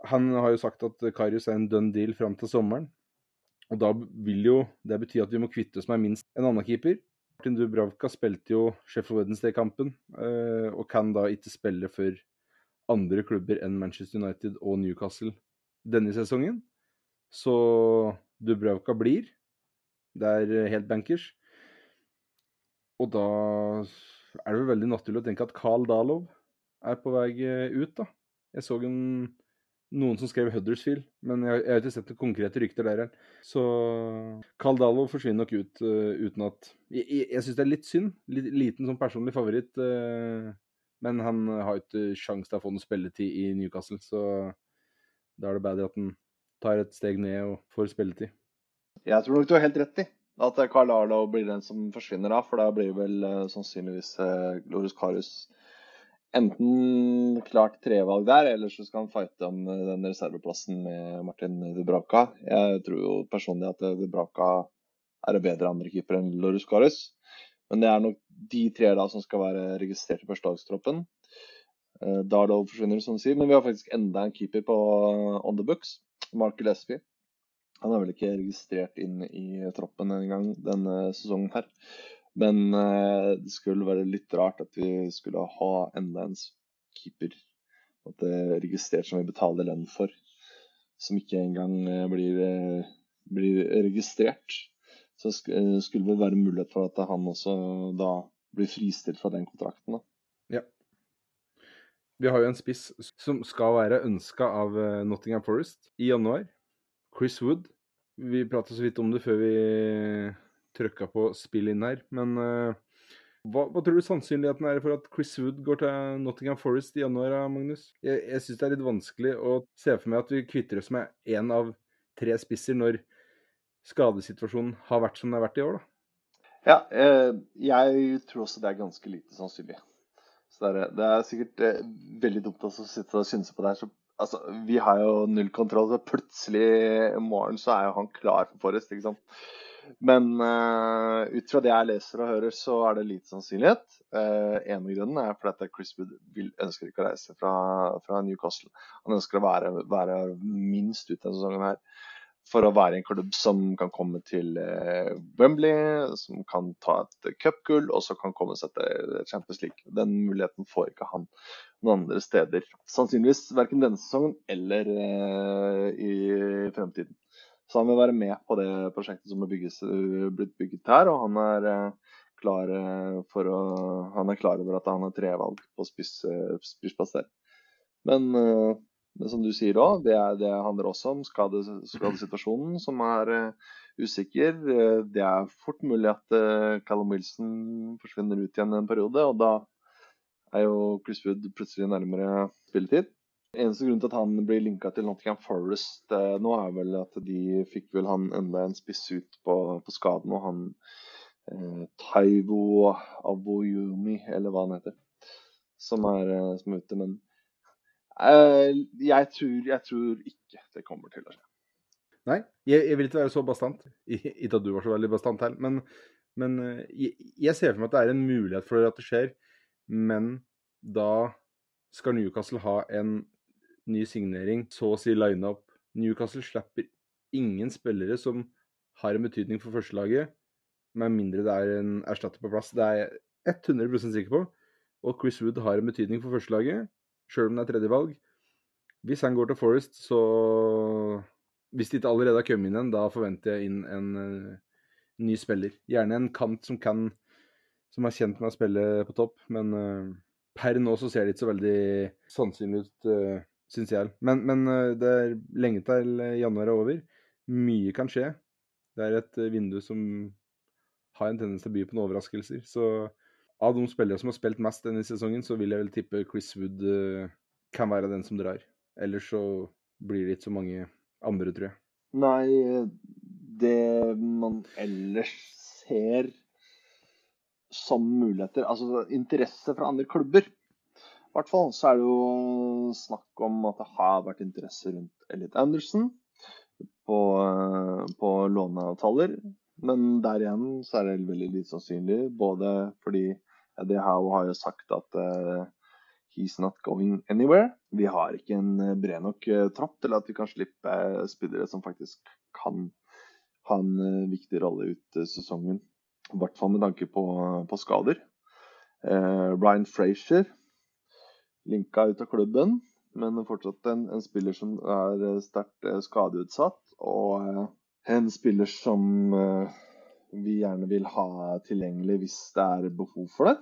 han har jo sagt at Karius er en done deal fram til sommeren. Og da vil jo det bety at vi må kvitte oss med minst en annen keeper. Martin Dubravka spilte jo Sheffield Wednesday-kampen, og kan da ikke spille for andre klubber enn Manchester United og Newcastle denne sesongen. Så Dubravka blir. Det er helt bankers. Og da er det vel veldig naturlig å tenke at Carl Dalov er på vei ut, da. Jeg så en, noen som skrev Huddersfield, men jeg, jeg har ikke sett noen konkrete rykter der. Så Carl Dalov forsvinner nok ut uh, uten at Jeg, jeg, jeg syns det er litt synd. Liten som personlig favoritt. Uh, men han har jo ikke sjanse til å få noe spilletid i Newcastle, så da er det bedre at han tar et steg ned og får spilletid. Jeg tror nok du har helt rett i at Carl Arlo blir den som forsvinner da, for da blir vel uh, sannsynligvis uh, Glorius Carus enten klart trevalg der, eller så skal han fighte om uh, den reserveplassen med Martin Dubraka. Jeg tror jo personlig at Dubraka er en bedre andrekeeper enn Glorius Carus, Men det er nok de tre da som skal være registrert i førstedagstroppen. Uh, Darlow forsvinner, som du sier, men vi har faktisk enda en keeper på uh, on the books. Mark Lesby. Han er vel ikke registrert inn i troppen engang denne sesongen her. Men uh, det skulle være litt rart at vi skulle ha enda en keeper at det er registrert som vi betaler lønn for, som ikke engang blir, blir registrert. Så skulle det være mulighet for at han også da blir fristilt fra den kontrakten. da. Ja. Vi har jo en spiss som skal være ønska av eh, Nottingham Forest i januar. Chris Wood. Vi prata så vidt om det før vi trykka på spill inn her, men uh, hva, hva, tror du sannsynligheten er for at Chris Wood går til Nottingham Forest i januar, Magnus? Jeg, jeg syns det er litt vanskelig å se for meg at vi kvitter oss med én av tre spisser når skadesituasjonen har vært som den har vært i år, da. Ja, eh, jeg tror også det er ganske lite sannsynlig. Så det er, det er sikkert eh, veldig dumt å sitte og synse på det her. Så, altså, vi har jo null kontroll, så plutselig i morgen så er jo han klar for Forrest. ikke sant? Men uh, ut fra det jeg leser og hører, så er det lite sannsynlighet. Uh, en av grunnene er fordi at Chris Wood vil, ønsker ikke å reise fra, fra Newcastle. Han ønsker å være, være minst ut denne sesongen her for å være en klubb som kan komme til eh, Wembley, som kan ta et cupgull og så kan komme seg til Champions League. Den muligheten får ikke han noen andre steder. Sannsynligvis verken denne sesongen eller eh, i fremtiden. Så han vil være med på det prosjektet som er bygges, blitt bygget her, og han er eh, klar for å Han er klar over at han har tre valg på spissplass der. Men men som du sier òg, det, det, handler også om skade, skadesituasjonen, som er uh, usikker. Uh, det er fort mulig at uh, Callum Wilson forsvinner ut igjen en periode, og da er jo Chris Wood plutselig nærmere spilletid. Eneste grunn til at han blir linka til Nottingham Forest nå, er vel at de fikk vel han enda en spiss ut på, på skaden, og han Taivo Aboyumi, eller hva han heter, som er, som er ute. Men Uh, jeg, tror, jeg, tror, ikke det kommer til å skje. Nei, jeg, jeg vil ikke være så bastant. Ikke at du var så veldig bastant her, men, men uh, jeg, jeg, ser for meg at det er en mulighet for at det skjer. Men da skal Newcastle ha en ny signering, så å si line-up. Newcastle slipper ingen spillere som har en betydning for førstelaget, med mindre det er en erstatter på plass. Det er jeg 100% sikker på. Og Chris Wood har en betydning for førstelaget sjøl om det er tredjevalg. Hvis han går til Forest, så Hvis de ikke allerede har kommet inn en, da forventer jeg inn en uh, ny spiller. Gjerne en kant som kan Som er kjent med å spille på topp, men uh, per nå så ser det ikke så veldig sannsynlig ut, uh, syns jeg. Men, men uh, det er lenge til januar er over. Mye kan skje. Det er et vindu som har en tendens til å by på noen overraskelser. Så av de spillere som har spilt mest denne sesongen, så vil jeg vel tippe Chris Wood uh, kan være den som drar. Ellers så blir det ikke så mange andre, tror jeg. Nei, det man ellers ser som muligheter Altså interesse fra andre klubber. I hvert fall så er det jo snakk om at det har vært interesse rundt Elliot Anderson på, på låneavtaler. Men der igjen så er det veldig lite sannsynlig. Både fordi Eddie Howe har jo sagt at uh, he's not going anywhere. Vi har ikke en bred nok uh, tropp til at vi kan slippe spillere som faktisk kan ha en viktig rolle ut sesongen. I hvert fall med tanke på, på skader. Ryan Frazier linka ut av klubben, men fortsatt en, en spiller som er sterkt skadeutsatt. Og en spiller som vi gjerne vil ha tilgjengelig hvis det er behov for det.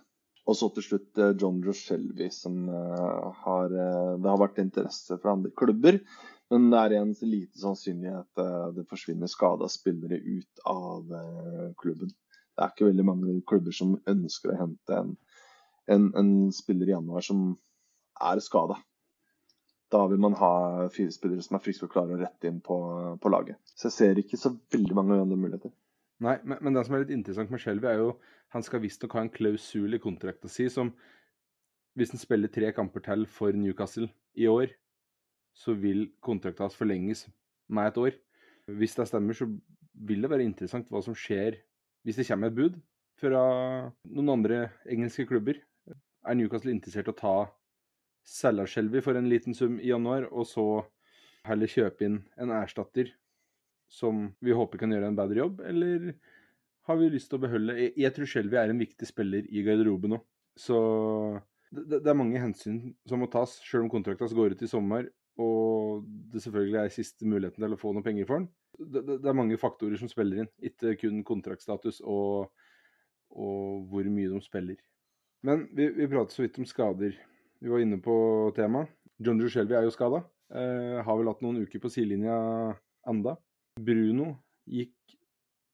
Og så til slutt eh, John Joshelvi, som uh, har uh, Det har vært interesse fra andre klubber, men det er igjen lite sannsynlighet at det forsvinner skada spillere ut av klubben. Det er ikke veldig mange klubber som ønsker å hente en, en, en spiller i januar som er skada. Da vil man ha fire spillere som er friske og klare å rette inn på, på laget. Så jeg ser ikke så veldig mange andre muligheter. Nei, men, men, det som er litt interessant med Shelby, er jo han skal visstnok ha en klausul i kontrakta si som Hvis han spiller tre kamper til for Newcastle i år, så vil kontrakta hans forlenges med et år. Hvis det stemmer, så vil det være interessant hva som skjer hvis det kommer et bud fra noen andre engelske klubber. Er Newcastle interessert i å ta selge Shelby for en liten sum i januar, og så heller kjøpe inn en erstatter som vi håper kan gjøre en bedre jobb, eller har vi lyst til å beholde Jeg, tror Shelby er en viktig spiller i garderoben nå. Så det, det, er mange hensyn som må tas, sjøl om kontrakten går ut i sommer og det selvfølgelig er siste muligheten til å få noe penger for den. Det, det, det er mange faktorer som spiller inn, ikke kun kontraktstatus og, og hvor mye de spiller. Men vi, vi pratet så vidt om skader. Vi var inne på temaet. John Joe Shelby er jo skada. Eh, har vel hatt noen uker på sidelinja enda. Bruno gikk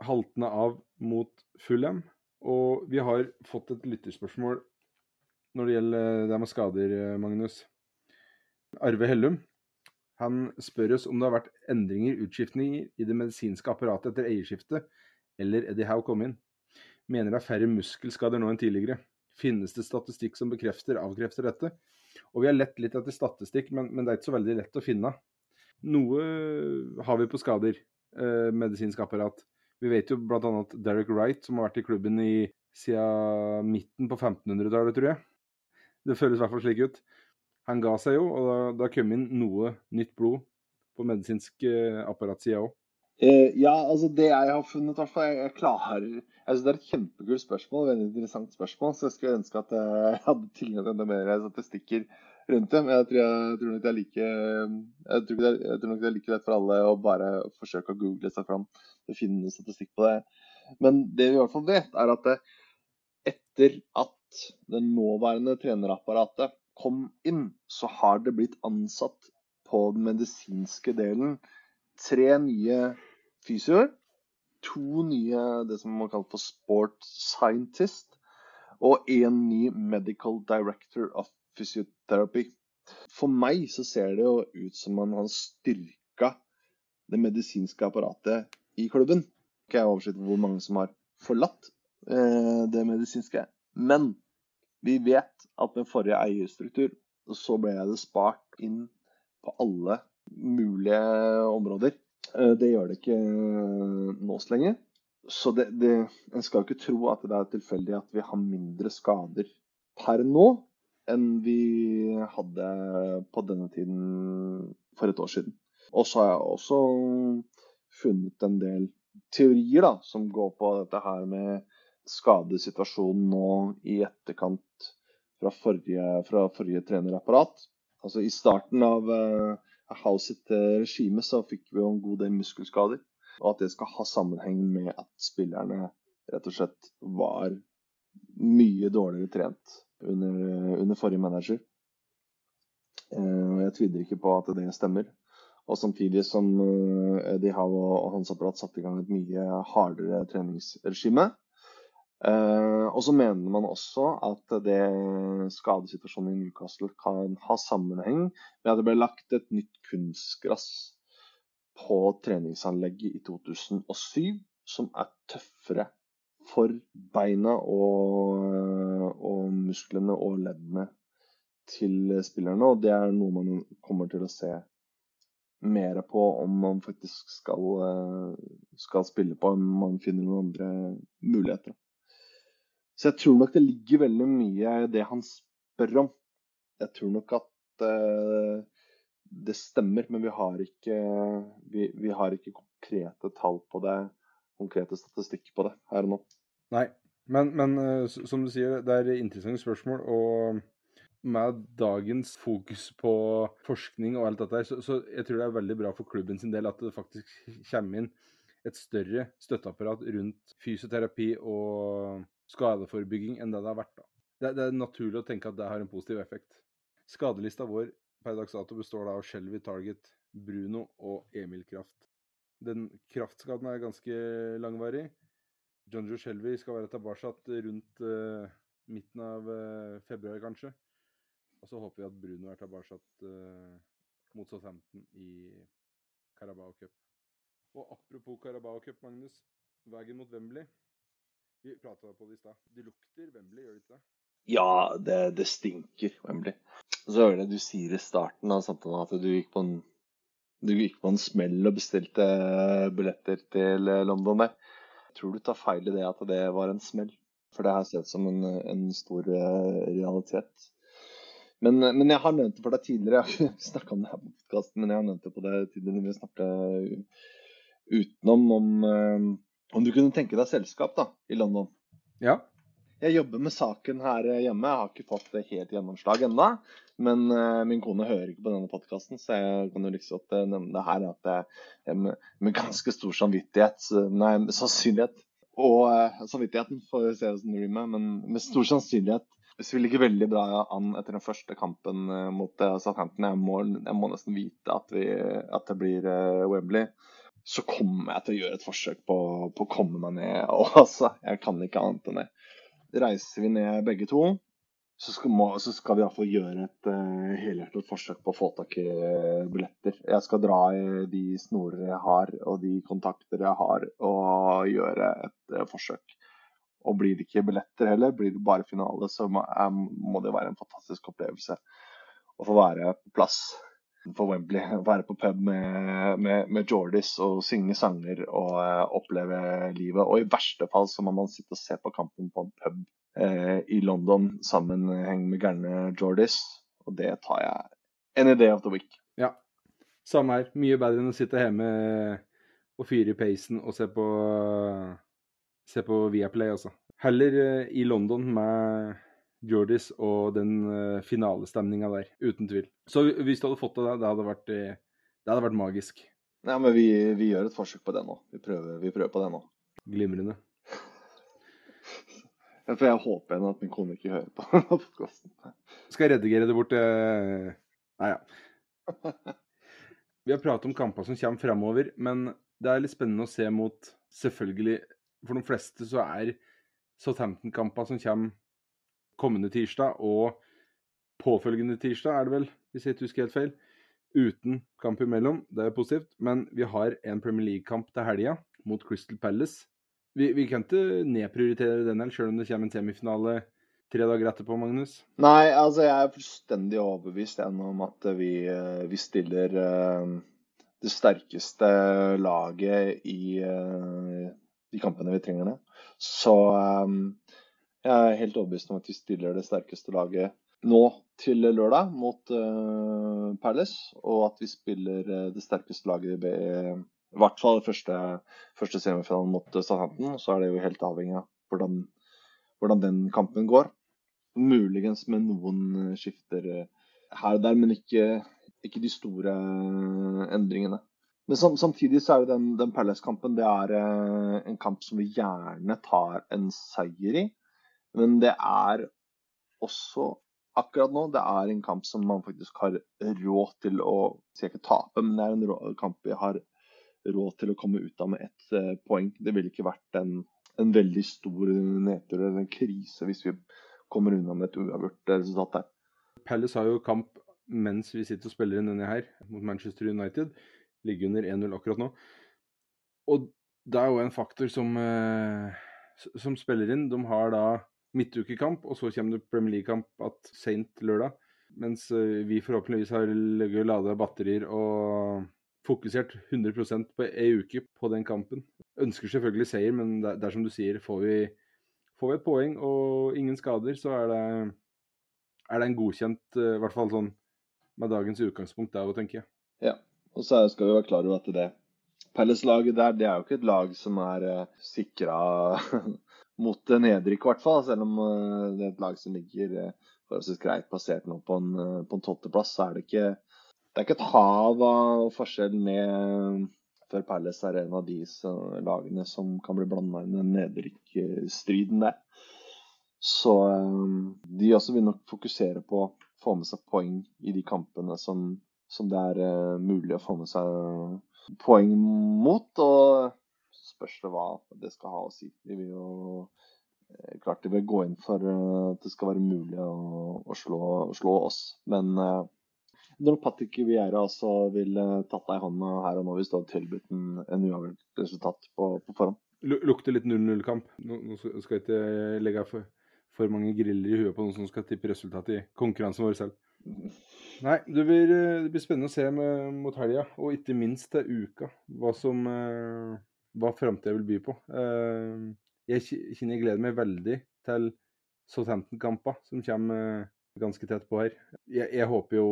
haltende av mot Fulham. Og vi har fått et lytterspørsmål når det gjelder det med skader, Magnus. Arve Hellum han spør oss om det har vært endringer, utskiftninger, i det medisinske apparatet etter eierskiftet, eller Eddie Howe kom inn. Mener det er færre muskelskader nå enn tidligere. Finnes det statistikk som bekrefter, avkrefter dette? Og vi har lett litt etter statistikk, men, men det er ikke så veldig lett å finne. Noe har vi på skader, eh, medisinsk apparat. Vi vet jo bl.a. at Derek Wright, som har vært i klubben i, siden midten på 1500-tallet, tror jeg. Det føles i hvert fall slik ut. Han ga seg jo, og da, da kom inn noe nytt blod på medisinsk eh, apparatside òg. Eh, ja, altså det jeg har funnet, hvert fall Jeg, jeg klarer Jeg synes det er et kjempekult spørsmål, veldig interessant spørsmål. Så jeg skulle ønske at jeg hadde tilgang til enda mer statistikker rundt det. Men jeg tror, jeg, tror nok det er like jeg tror, det jeg tror nok det er like lett for alle å bare forsøke å google seg fram Det finnes finne statistikk på det. Men det vi i hvert fall vet, er at det, etter at det nåværende trenerapparatet kom inn, så har det blitt ansatt på den medisinske delen tre nye fysioer. To nye det som man kaller for sport scientist. Og én ny medical director of fysioterapi. For meg så ser det jo ut som man har styrka det medisinske apparatet i klubben. Ikke jeg oversikt over hvor mange som har forlatt eh, det medisinske. Men vi vet at med forrige eierstruktur så ble det spart inn på alle mulige områder. Eh, det gjør det ikke eh, nå så lenge. Så det, det, en skal ikke tro at det er tilfeldig at vi har mindre skader per nå enn vi hadde på denne tiden for et år siden. Og så har jeg også funnet en del teorier da, som går på dette her med skadesituasjonen nå i etterkant fra forrige, fra forrige trenerapparat. Altså I starten av uh, House sitt uh, regime så fikk vi jo en god del muskelskader. Og at det skal ha sammenheng med at spillerne rett og slett var mye dårligere trent under, under forrige manager. Eh, jeg tviler ikke på at det stemmer. Og samtidig som eh, Eddie Howe og hans apparat satte i gang et mye hardere treningsregime, Eh, og så mener man også at det skadesituasjonen i Newcastle kan ha sammenheng med at det ble lagt et nytt kunstgress på treningsanlegget i 2007, som er tøffere for beina og, og musklene og leddene til spillerne. Og det er noe man kommer til å se mer på om man faktisk skal, skal spille på, om man finner noen andre muligheter. Så jeg tror nok det ligger veldig mye i det han spør om. Jeg tror nok at uh, det stemmer, men vi har, ikke, vi, vi har ikke konkrete tall på det, konkrete statistikk på det her og nå. Nei, men, men uh, som du sier, det er interessante spørsmål. og med dagens fokus på forskning og alt dette her, så, så, jeg tror det er veldig bra for klubben sin del at det faktisk kommer inn et større støtteapparat rundt fysioterapi og skadeforebygging enn det det har vært. da. Det, det, er naturlig å tenke at det har en positiv effekt. Skadelista vår per dags dato består da av Shelby Target, Bruno og Emil Kraft. Den kraftskaden er ganske langvarig. John Joe Shelby skal være tilbake rundt uh, midten av uh, februar, kanskje. Og så håper vi at Bruno er tilbake uh, mot Southampton i Carabao Cup. Og apropos Carabao Cup, Magnus. Veien mot Wembley. Vi prata på det i stad. Det lukter Wembley, gjør det ikke det? Ja, det, det stinker Wembley. Og Så hører jeg du sier i starten av samtalen at du gikk på en du gikk på en smell og bestilte billetter til London der. Tror du tar feil i det at det var en smell. For det har sett som en, en stor eh, realitet. Men, men, jeg har nevnt det for deg tidligere. Jeg har ikke snakka om det her på men jeg har nevnt det på det tidligere vi snakka utenom om, eh, om du kunne tenke deg selskap da, i London. Ja. Jeg jobber med saken her hjemme. Jeg har ikke fått helt gjennomslag ennå. Men uh, min kone hører ikke på denne podkasten, så jeg kan jo liksom nevne det her. At jeg med, med, ganske stor samvittighet Nei, sannsynlighet. Og samvittigheten får vi se hvordan det blir med, men med stor sannsynlighet hvis vi ligger veldig bra an etter den første kampen mot Southampton, jeg må, jeg må, nesten vite at, vi, at det blir Wembley, så kommer jeg til å gjøre et forsøk på, på å komme meg ned. Og, altså, jeg kan ikke annet enn det. Reiser vi ned begge to, så skal, må, så skal vi iallfall gjøre et uh, helhjertet forsøk på å få tak i uh, billetter. Jeg skal dra i de snorer jeg har og de kontakter jeg har, og gjøre et uh, forsøk. Og blir det ikke billetter heller, blir det bare finale, så må, må det være en fantastisk opplevelse å få være på plass på Wembley. Være på pub med, med, med Jordis og synge sanger og uh, oppleve livet. Og i verste fall så må man sitte og se på kampen på en pub uh, i London sammenheng med gærne Jordis. Og det tar jeg any day of the week. Ja, samme her. Mye bedre enn å sitte hjemme og fyre i peisen og se på, se på Viaplay, altså. Heller uh, i London med Jordis og den uh, finalestemninga der, uten tvil. Så hvis du hadde fått det, det hadde vært, eh, det hadde vært magisk. Ja, men vi, vi, gjør et forsøk på det nå. Vi prøver, vi prøver på det nå. Glimrende. For jeg håper igjen at min kone ikke hører på podkasten. Skal jeg redigere det bort? Eh... Nei, ja. Vi har pratet om kamper som kommer fremover, men det er litt spennende å se mot Selvfølgelig, for de fleste så er Southampton-kamper som kommer kommende tirsdag og påfølgende tirsdag, er det vel, hvis jeg ikke husker helt feil. Uten kamp imellom. Det er positivt. Men vi har en Premier League-kamp til helga mot Crystal Palace. Vi, vi kan ikke nedprioritere den her, selv om det kommer en semifinale tre dager etterpå, Magnus? Nei, altså jeg er fullstendig overbevist om at vi, eh, vi stiller uh, det sterkeste laget i uh, de kampene vi trenger det. Så um, jeg er helt overbevist om at vi stiller det sterkeste laget nå til lørdag mot uh, Palace, og at vi spiller uh, det sterkeste laget i i hvert fall første, første semifinalen mot Southampton. Så er det jo helt avhengig av hvordan, hvordan den kampen går. Muligens med noen skifter her og der, men ikke, ikke de store endringene. Men sam, samtidig så er jo den, den Palace-kampen det er en kamp som vi gjerne tar en seier i. Men det er også akkurat nå det er en kamp som man faktisk har råd til å skal ikke tape, men det er en kamp vi har råd til å komme ut av med ett eh, poeng. Det ville ikke vært en, en veldig stor nedtur eller en krise hvis vi kommer unna med et uavgjort resultat der. Palace har jo kamp mens vi sitter og spiller inn denne her, mot Manchester United. Ligger under 1-0 akkurat nå. Og det er jo en faktor som, eh, som spiller inn. De har da midtukekamp, og så kommer det Premier League-kamp at seint lørdag. Mens eh, vi forhåpentligvis har ligget lada batterier og fokusert 100% på ei uke på den kampen. Ønsker selvfølgelig seier, men det er som du sier, får vi, får vi et poeng og ingen skader, så er det, er det en godkjent, eh, i hvert fall sånn med dagens utgangspunkt der, tenker jeg. Ja, og så skal vi være klar over at det Palace-laget der, det er jo ikke et lag som er uh, eh, sikra mot nedrykk, i hvert fall. Selv om uh, det er et lag som ligger uh, forholdsvis greit plassert nå på en, uh, på en tolvteplass, så er det ikke det er ikke et hav av forskjell med før Palace er en av de lagene som kan bli blanda inn i nedrykkstriden der. Så de også vil nok fokusere på å få med seg poeng i de kampene som, som det er mulig å få med seg poeng mot. Og spørs det hva det skal ha å si. De vil jo eh, klart de vil gå inn for eh, at det skal være mulig å, å, slå, å slå, oss. Men uh, når Patrick Vieira også vil uh, tatt deg i hånda her og nå hvis du hadde tilbudt en, en uavgjort resultat på, på forhånd? Lukter litt 0-0-kamp. Nå, skal jeg ikke legge for, for mange griller i huet på noen som skal tippe resultatet i konkurransen vår selv. Nei, det blir, eh, det blir, spennende å se med, mot helga, og ikke minst til uka, hva som eh, hva framtida vil by på. Eh, jeg kjenner jeg gleder meg veldig til Southampton-kamper, som kommer ganske tett på her. Jeg, jeg håper jo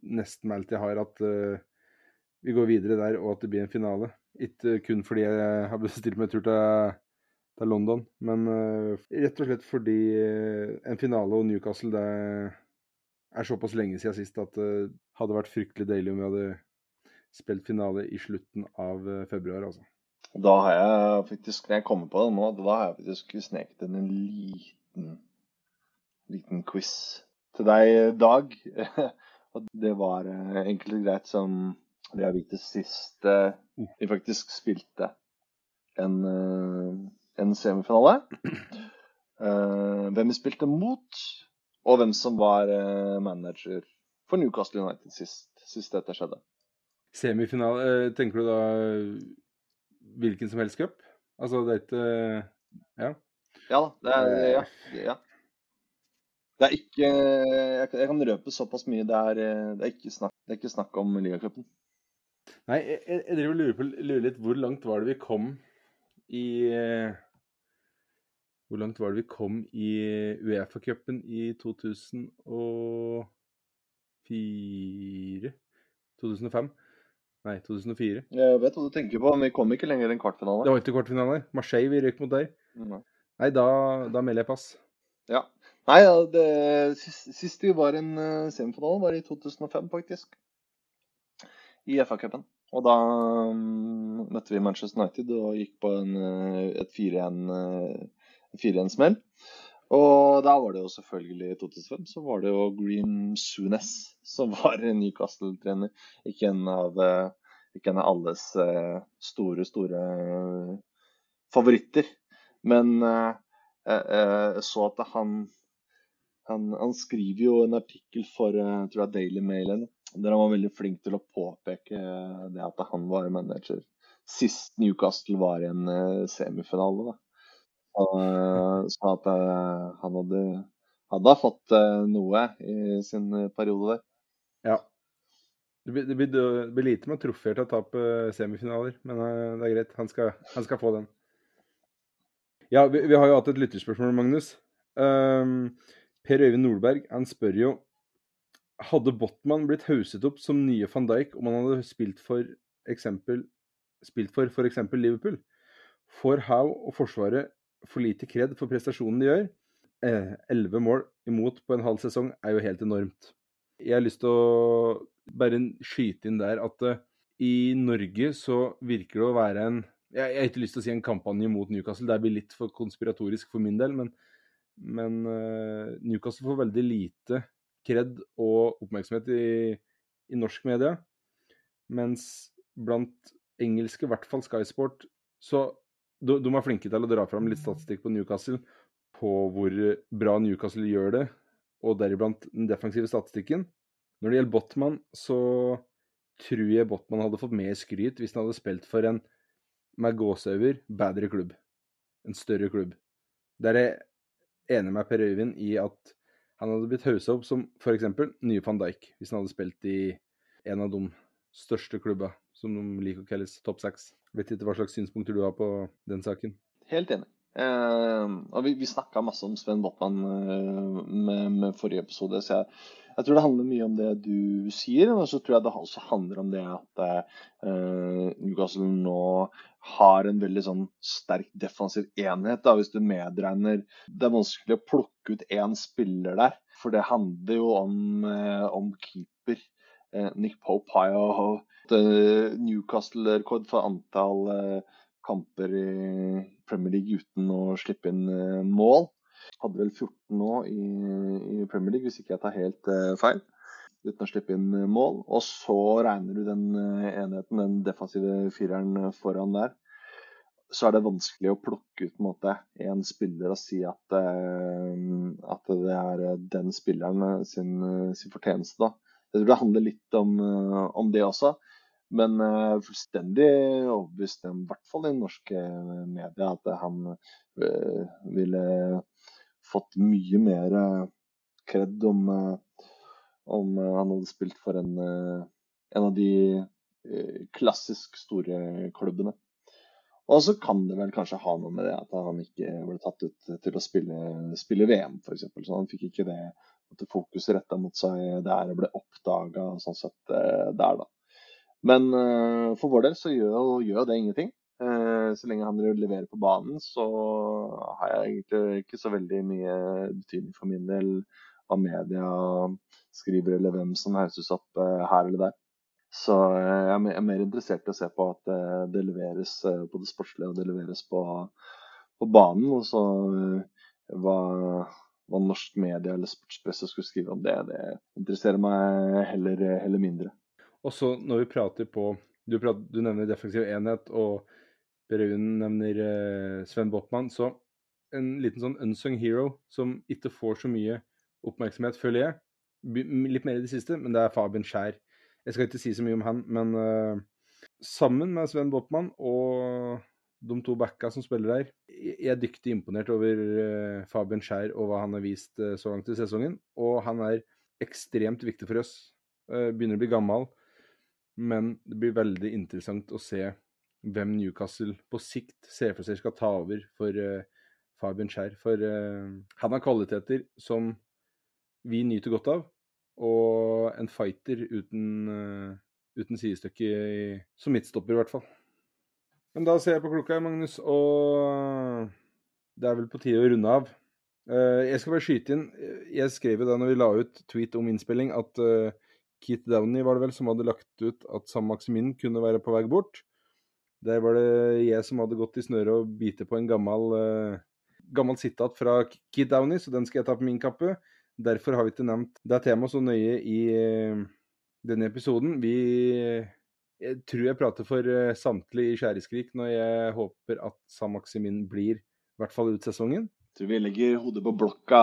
nesten med alt jeg har, at vi går videre der, og at det blir en finale. Ikke kun fordi jeg har bestilt meg tur til, til London, men rett og slett fordi en finale og Newcastle det er såpass lenge siden sist at det hadde vært fryktelig deilig om vi hadde spilt finale i slutten av februar, altså. Da har jeg faktisk, når jeg kommer på det nå, da har jeg faktisk sneket inn en liten, liten quiz til deg, Dag. Og det var uh, enkelt og greit som det jeg vite sist uh, vi faktisk spilte en, uh, en semifinale. hvem vi spilte mot, og hvem som var eh, manager for Newcastle United sist, sist dette skjedde. Semifinale eh, Tenker du da hvilken som helst cup? Altså det er ikke Ja. Ja da. Det er, ja, ja. Det er ikke Jeg kan røpe såpass mye. Det er, det er, ikke, snakk, det er ikke snakk om ligacupen. Nei, jeg, jeg driver og lurer, lurer litt hvor langt var det vi kom i hvor langt var det vi kom i Uefa-cupen i 2004 2005? Nei, 2004. Jeg vet hva du tenker på, men vi kom ikke lenger enn kvartfinale. Det var ikke kvartfinale. Marseille, vi røk mot der. Nei, Nei, da, da, melder jeg pass. Ja. Nei, det, sist, sist vi var i en uh, semifinale, var i 2005, faktisk. I FA-cupen. Og da um, møtte vi Manchester United og gikk på en, uh, et 4-1 uh, 4-1-smell. Og da var det jo selvfølgelig i 2005 så var det jo Green Sunes som var Newcastle-trener. Ikke, en av, eh, ikke en av alles eh, store, store eh, favoritter. Men jeg så at han, han, han skriver jo en artikkel for tror jeg Daily Mail der han var veldig flink til å påpeke det at han var manager sist Newcastle var i en semifinale. da. Og sa at eh, han hadde, hadde fått eh, noe i sin periode der. Ja. Det blir, det blir, det blir lite med trofeer til å tape semifinaler, men eh, det er greit. Han skal, han skal få den. Ja, vi, vi, har jo hatt et lytterspørsmål, Magnus. Um, per Øyvind Nordberg han spør jo Hadde Botman blitt hauset opp som nye van Dijk om han hadde spilt for eksempel spilt for f.eks. Liverpool? Får Howe og Forsvaret for lite kred for prestasjonen de gjør. Eh, elleve mål imot på en halv sesong er jo helt enormt. Jeg har lyst til å bare skyte inn der at uh, i Norge så virker det å være en Jeg, har ikke lyst til å si en kampanje mot Newcastle, det blir litt for konspiratorisk for min del. Men, men uh, Newcastle får veldig lite kred og oppmerksomhet i, i norsk media. Mens blant engelske, i hvert fall Sky Sport, så de, de er flinke til å dra fram litt statistikk på Newcastle på hvor bra Newcastle gjør det, og deriblant den defensive statistikken. Når det gjelder Botman, så tror jeg Botman hadde fått mer skryt hvis han hadde spilt for en med gåseøyne bedre klubb. En større klubb. Der er jeg enig med Per Øyvind i at han hadde blitt haussa opp som f.eks. nye van Dijk, hvis han hadde spilt i en av de største klubba, som de liker å kalles topp seks. Vet ikke hva slags synspunkter du har på den saken? Helt enig. Eh, og vi, vi snakka masse om Sven Botman eh, med, med, forrige episode, så jeg, jeg, tror det handler mye om det du sier. Og så tror jeg det også handler om det at eh, Newcastle nå har en veldig sånn sterk defensiv enhet. Da, hvis du medregner Det er vanskelig å plukke ut én spiller der, for det handler jo om, eh, om keeper. Eh, Nick Pope har jo Newcastle-rekord for antall eh, kamper i Premier League uten å slippe inn eh, mål. Hadde vel 14 nå i, Premier League, hvis ikke jeg tar helt feil. Uten å slippe inn mål. Og så regner du den enheten, den defensive fireren foran der. Så er det vanskelig å plukke ut en, måte, en spiller og si at, at det er den spilleren sin, sin fortjeneste. da. Jeg tror det handler litt om, om det også. Men uh, fullstendig overbevist om, i hvert fall i norske media, at han uh, ville fått mye mer kred om, om han hadde spilt for en, en av de klassisk store klubbene. Og så kan det vel kanskje ha noe med det at han ikke ble tatt ut til å spille, spille VM, f.eks. Så han fikk ikke det at fokuset retta mot seg der ble oppdaga sånn sett der, da. Men uh, for vår del så gjør, gjør det ingenting. Uh, så lenge han leverer på banen, så har jeg egentlig ikke så veldig mye betydning for min del hva media skriver, eller hvem som hauses opp her eller der. Så jeg er mer interessert i å se på at det leveres på det sportslige og det leveres på, på banen. Og så hva, hva norsk media eller sportspresse skulle skrive om det, det interesserer meg heller, heller mindre. Og så når vi prater på Du, prater, du nevner defensiv enhet, og Per Øyvind nevner eh, Sven Botman. Så en liten sånn unsung hero som ikke får så mye oppmerksomhet, føler jeg. Litt mer i det siste, men det er Fabian Skjær. Jeg skal ikke si så mye om han, men uh, sammen med Sven Botman og de to backa som spiller der, jeg er dyktig imponert over uh, Fabian Skjær og hva han har vist uh, så langt i sesongen. Og han er ekstremt viktig for oss. begynner å bli gammel. Men det blir veldig interessant å se hvem Newcastle på sikt ser for seg skal ta over for Fabian Skjær. For han har kvaliteter som vi nyter godt av, og en fighter uten, uten sidestykke som midtstopper, i hvert fall. Men da ser jeg på klokka, Magnus, og det er vel på tide å runde av. Jeg skal bare skyte inn Jeg skrev jo da når vi la ut tweet om innspilling, at Keith Downey var det vel som hadde lagt ut at Sam Maximin kunne være på vei bort. Der var det jeg som hadde gått i snøret og bite på en gammel, uh, gammel sitat fra Keith Downey, så den skal jeg ta på min kappe. Derfor har vi ikke nevnt det temaet så nøye i denne episoden. Vi Jeg tror jeg prater for uh, samtlige i Skjæreskrik når jeg håper at Sam Maximin blir i hvert fall ut sesongen tror vi legger hodet på blokka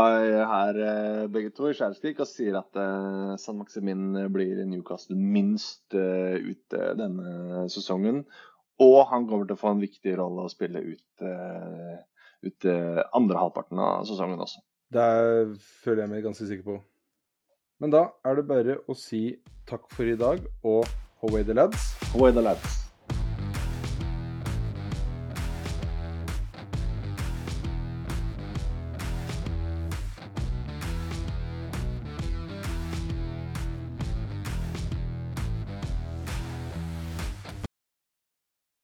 her eh, begge to i Skjæreskrik og sier at Sam San Maximin blir Newcastle minst ut denne sesongen. Og han kommer til å få en viktig rolle å spille ut, ut andre halvparten av sesongen også. Det føler jeg meg ganske sikker på. Men da er det bare å si takk for i dag og Who were the lads? Who were the lads?